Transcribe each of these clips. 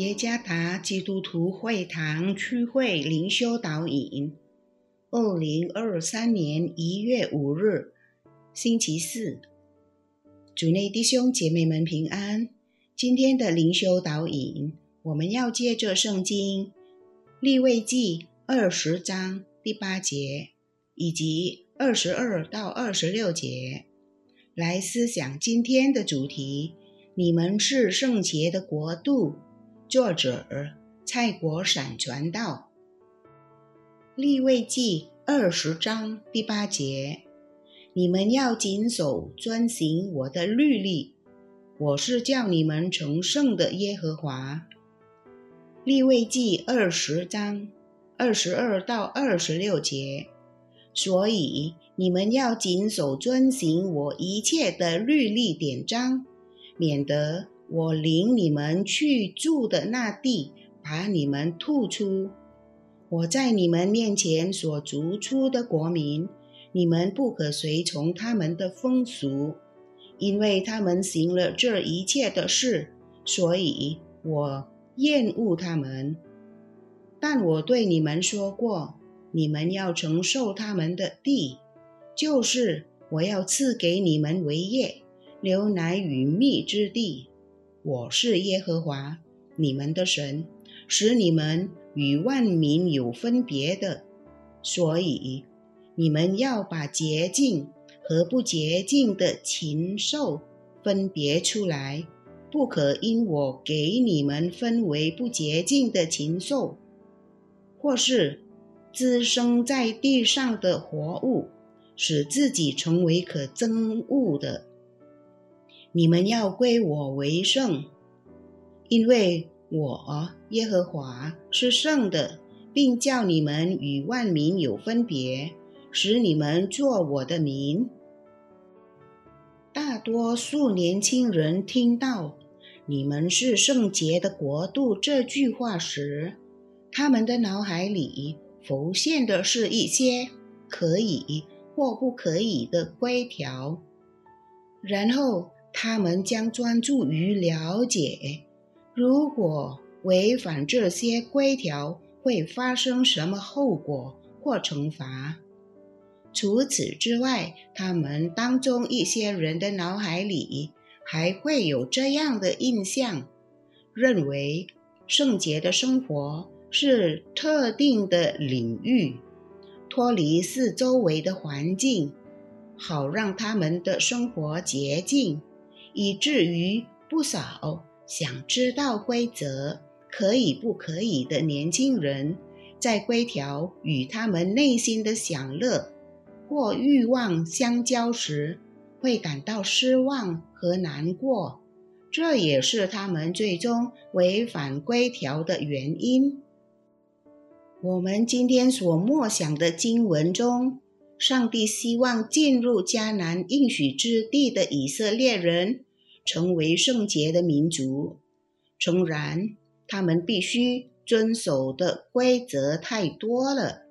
耶加达基督徒会堂区会灵修导引，二零二三年一月五日，星期四，主内弟兄姐妹们平安。今天的灵修导引，我们要借着圣经立位记二十章第八节以及二十二到二十六节来思想今天的主题：你们是圣洁的国度。作者蔡国闪传道，立位记二十章第八节：你们要谨守遵行我的律例，我是叫你们成圣的耶和华。立位记二十章二十二到二十六节：所以你们要谨守遵行我一切的律例典章，免得。我领你们去住的那地，把你们吐出。我在你们面前所逐出的国民，你们不可随从他们的风俗，因为他们行了这一切的事，所以我厌恶他们。但我对你们说过，你们要承受他们的地，就是我要赐给你们为业，流奶与蜜之地。我是耶和华你们的神，使你们与万民有分别的。所以你们要把洁净和不洁净的禽兽分别出来，不可因我给你们分为不洁净的禽兽，或是滋生在地上的活物，使自己成为可憎恶的。你们要归我为圣，因为我耶和华是圣的，并叫你们与万民有分别，使你们做我的民。大多数年轻人听到“你们是圣洁的国度”这句话时，他们的脑海里浮现的是一些可以或不可以的规条，然后。他们将专注于了解，如果违反这些规条会发生什么后果或惩罚。除此之外，他们当中一些人的脑海里还会有这样的印象：认为圣洁的生活是特定的领域，脱离四周围的环境，好让他们的生活洁净。以至于不少想知道规则可以不可以的年轻人，在规条与他们内心的享乐或欲望相交时，会感到失望和难过。这也是他们最终违反规条的原因。我们今天所默想的经文中。上帝希望进入迦南应许之地的以色列人成为圣洁的民族。诚然，他们必须遵守的规则太多了，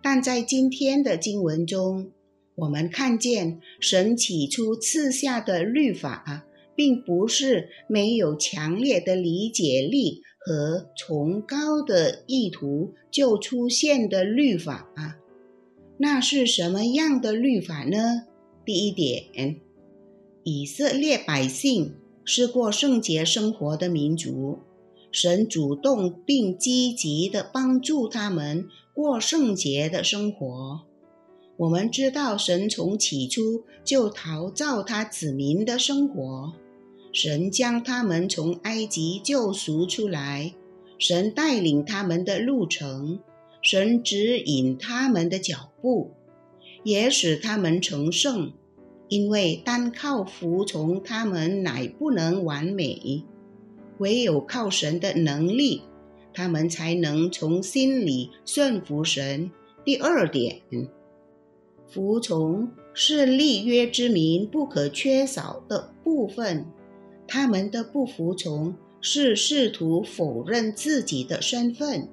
但在今天的经文中，我们看见神起初赐下的律法，并不是没有强烈的理解力和崇高的意图就出现的律法。那是什么样的律法呢？第一点，以色列百姓是过圣洁生活的民族，神主动并积极地帮助他们过圣洁的生活。我们知道，神从起初就陶造他子民的生活，神将他们从埃及救赎出来，神带领他们的路程。神指引他们的脚步，也使他们成圣，因为单靠服从他们乃不能完美，唯有靠神的能力，他们才能从心里顺服神。第二点，服从是立约之民不可缺少的部分，他们的不服从是试图否认自己的身份。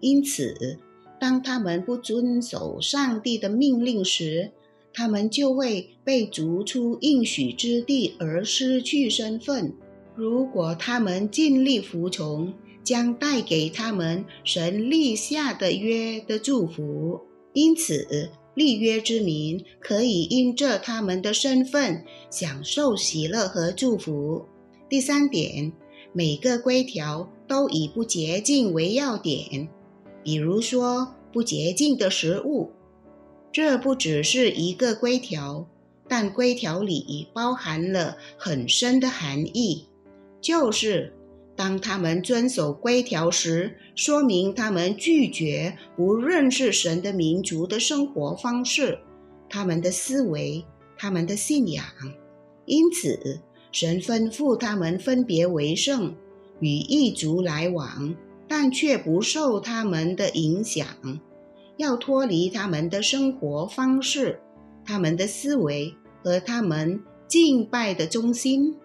因此，当他们不遵守上帝的命令时，他们就会被逐出应许之地而失去身份。如果他们尽力服从，将带给他们神立下的约的祝福。因此，立约之民可以因着他们的身份享受喜乐和祝福。第三点，每个规条都以不洁净为要点，比如说不洁净的食物。这不只是一个规条，但规条里包含了很深的含义，就是当他们遵守规条时，说明他们拒绝不认识神的民族的生活方式、他们的思维、他们的信仰。因此，神吩咐他们分别为圣，与异族来往，但却不受他们的影响。要脱离他们的生活方式、他们的思维和他们敬拜的中心。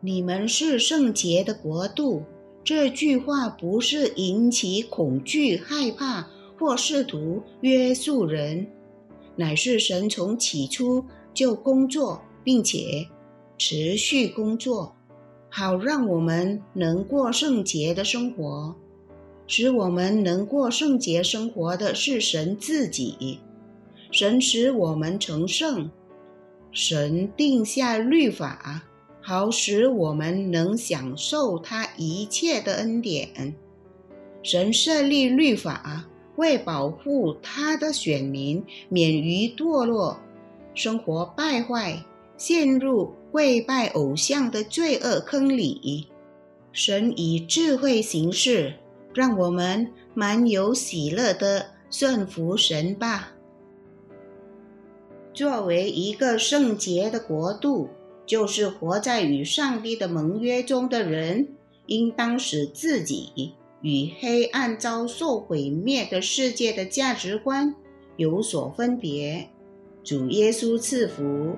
你们是圣洁的国度。这句话不是引起恐惧、害怕或试图约束人，乃是神从起初就工作，并且持续工作，好让我们能过圣洁的生活。使我们能过圣洁生活的是神自己，神使我们成圣，神定下律法，好使我们能享受他一切的恩典。神设立律法，为保护他的选民免于堕落、生活败坏、陷入跪拜偶像的罪恶坑里。神以智慧行事。让我们满有喜乐的顺服神吧。作为一个圣洁的国度，就是活在与上帝的盟约中的人，应当使自己与黑暗遭受毁灭的世界的价值观有所分别。主耶稣赐福。